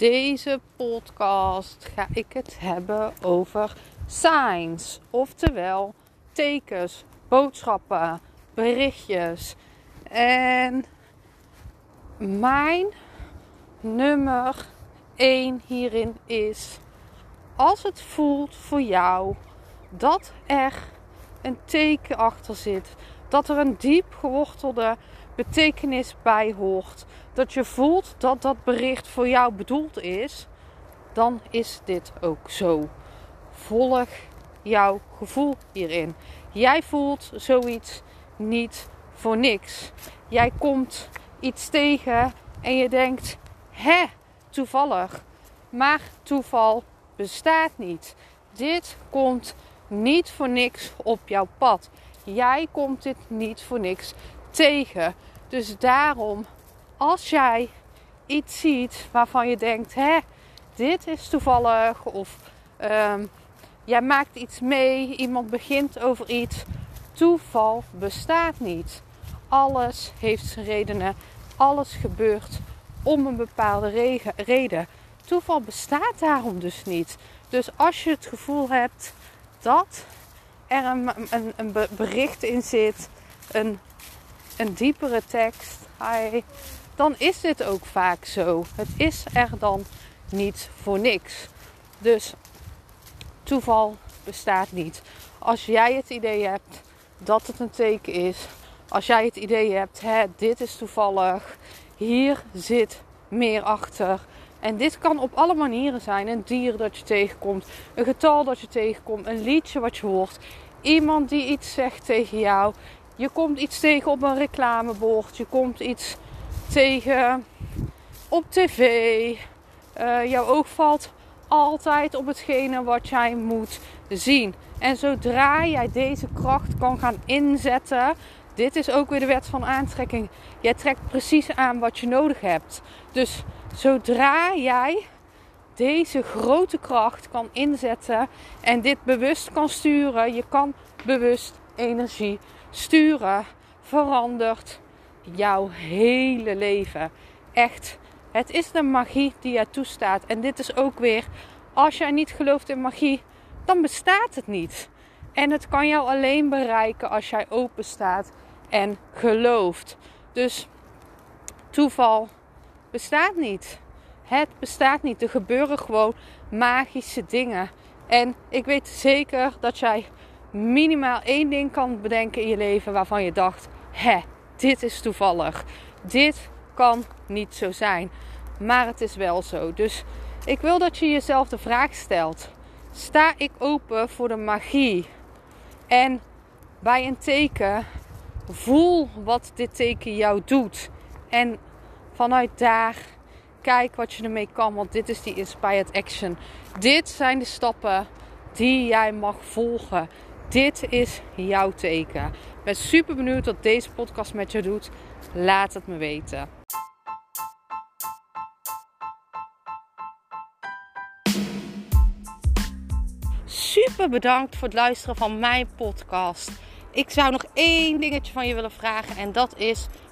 Deze podcast ga ik het hebben over signs, oftewel tekens, boodschappen, berichtjes. En mijn nummer 1 hierin is: als het voelt voor jou dat er een teken achter zit, dat er een diep gewortelde betekenis bij hoort, dat je voelt dat dat bericht voor jou bedoeld is, dan is dit ook zo. Volg jouw gevoel hierin. Jij voelt zoiets niet voor niks. Jij komt iets tegen en je denkt: hè, toevallig. Maar toeval bestaat niet. Dit komt niet voor niks op jouw pad. Jij komt dit niet voor niks tegen. Dus daarom, als jij iets ziet waarvan je denkt: hè, dit is toevallig, of um, jij maakt iets mee, iemand begint over iets. Toeval bestaat niet. Alles heeft zijn redenen. Alles gebeurt om een bepaalde reden. Toeval bestaat daarom dus niet. Dus als je het gevoel hebt dat er een, bericht in zit, een, een diepere tekst, dan is dit ook vaak zo. Het is er dan niet voor niks. Dus toeval bestaat niet. Als jij het idee hebt dat het een teken is, als jij het idee hebt, hè, dit is toevallig, hier zit meer achter. En dit kan op alle manieren zijn. Een dier dat je tegenkomt, een getal dat je tegenkomt, een liedje wat je hoort, iemand die iets zegt tegen jou. Je komt iets tegen op een reclamebord, je komt iets tegen op tv. Uh, jouw oog valt altijd op hetgene wat jij moet zien. En zodra jij deze kracht kan gaan inzetten, dit is ook weer de wet van aantrekking. Jij trekt precies aan wat je nodig hebt. Dus zodra jij deze grote kracht kan inzetten en dit bewust kan sturen, je kan bewust energie sturen, verandert jouw hele leven. Echt, het is de magie die je toestaat. En dit is ook weer, als jij niet gelooft in magie, dan bestaat het niet. En het kan jou alleen bereiken als jij open staat en gelooft. Dus toeval bestaat niet. Het bestaat niet. Er gebeuren gewoon magische dingen. En ik weet zeker dat jij minimaal één ding kan bedenken in je leven waarvan je dacht: hè, dit is toevallig. Dit kan niet zo zijn. Maar het is wel zo. Dus ik wil dat je jezelf de vraag stelt: sta ik open voor de magie? En bij een teken voel wat dit teken jou doet. En vanuit daar kijk wat je ermee kan. Want dit is die inspired action. Dit zijn de stappen die jij mag volgen. Dit is jouw teken. Ben super benieuwd wat deze podcast met je doet. Laat het me weten. Super bedankt voor het luisteren van mijn podcast. Ik zou nog één dingetje van je willen vragen en dat is: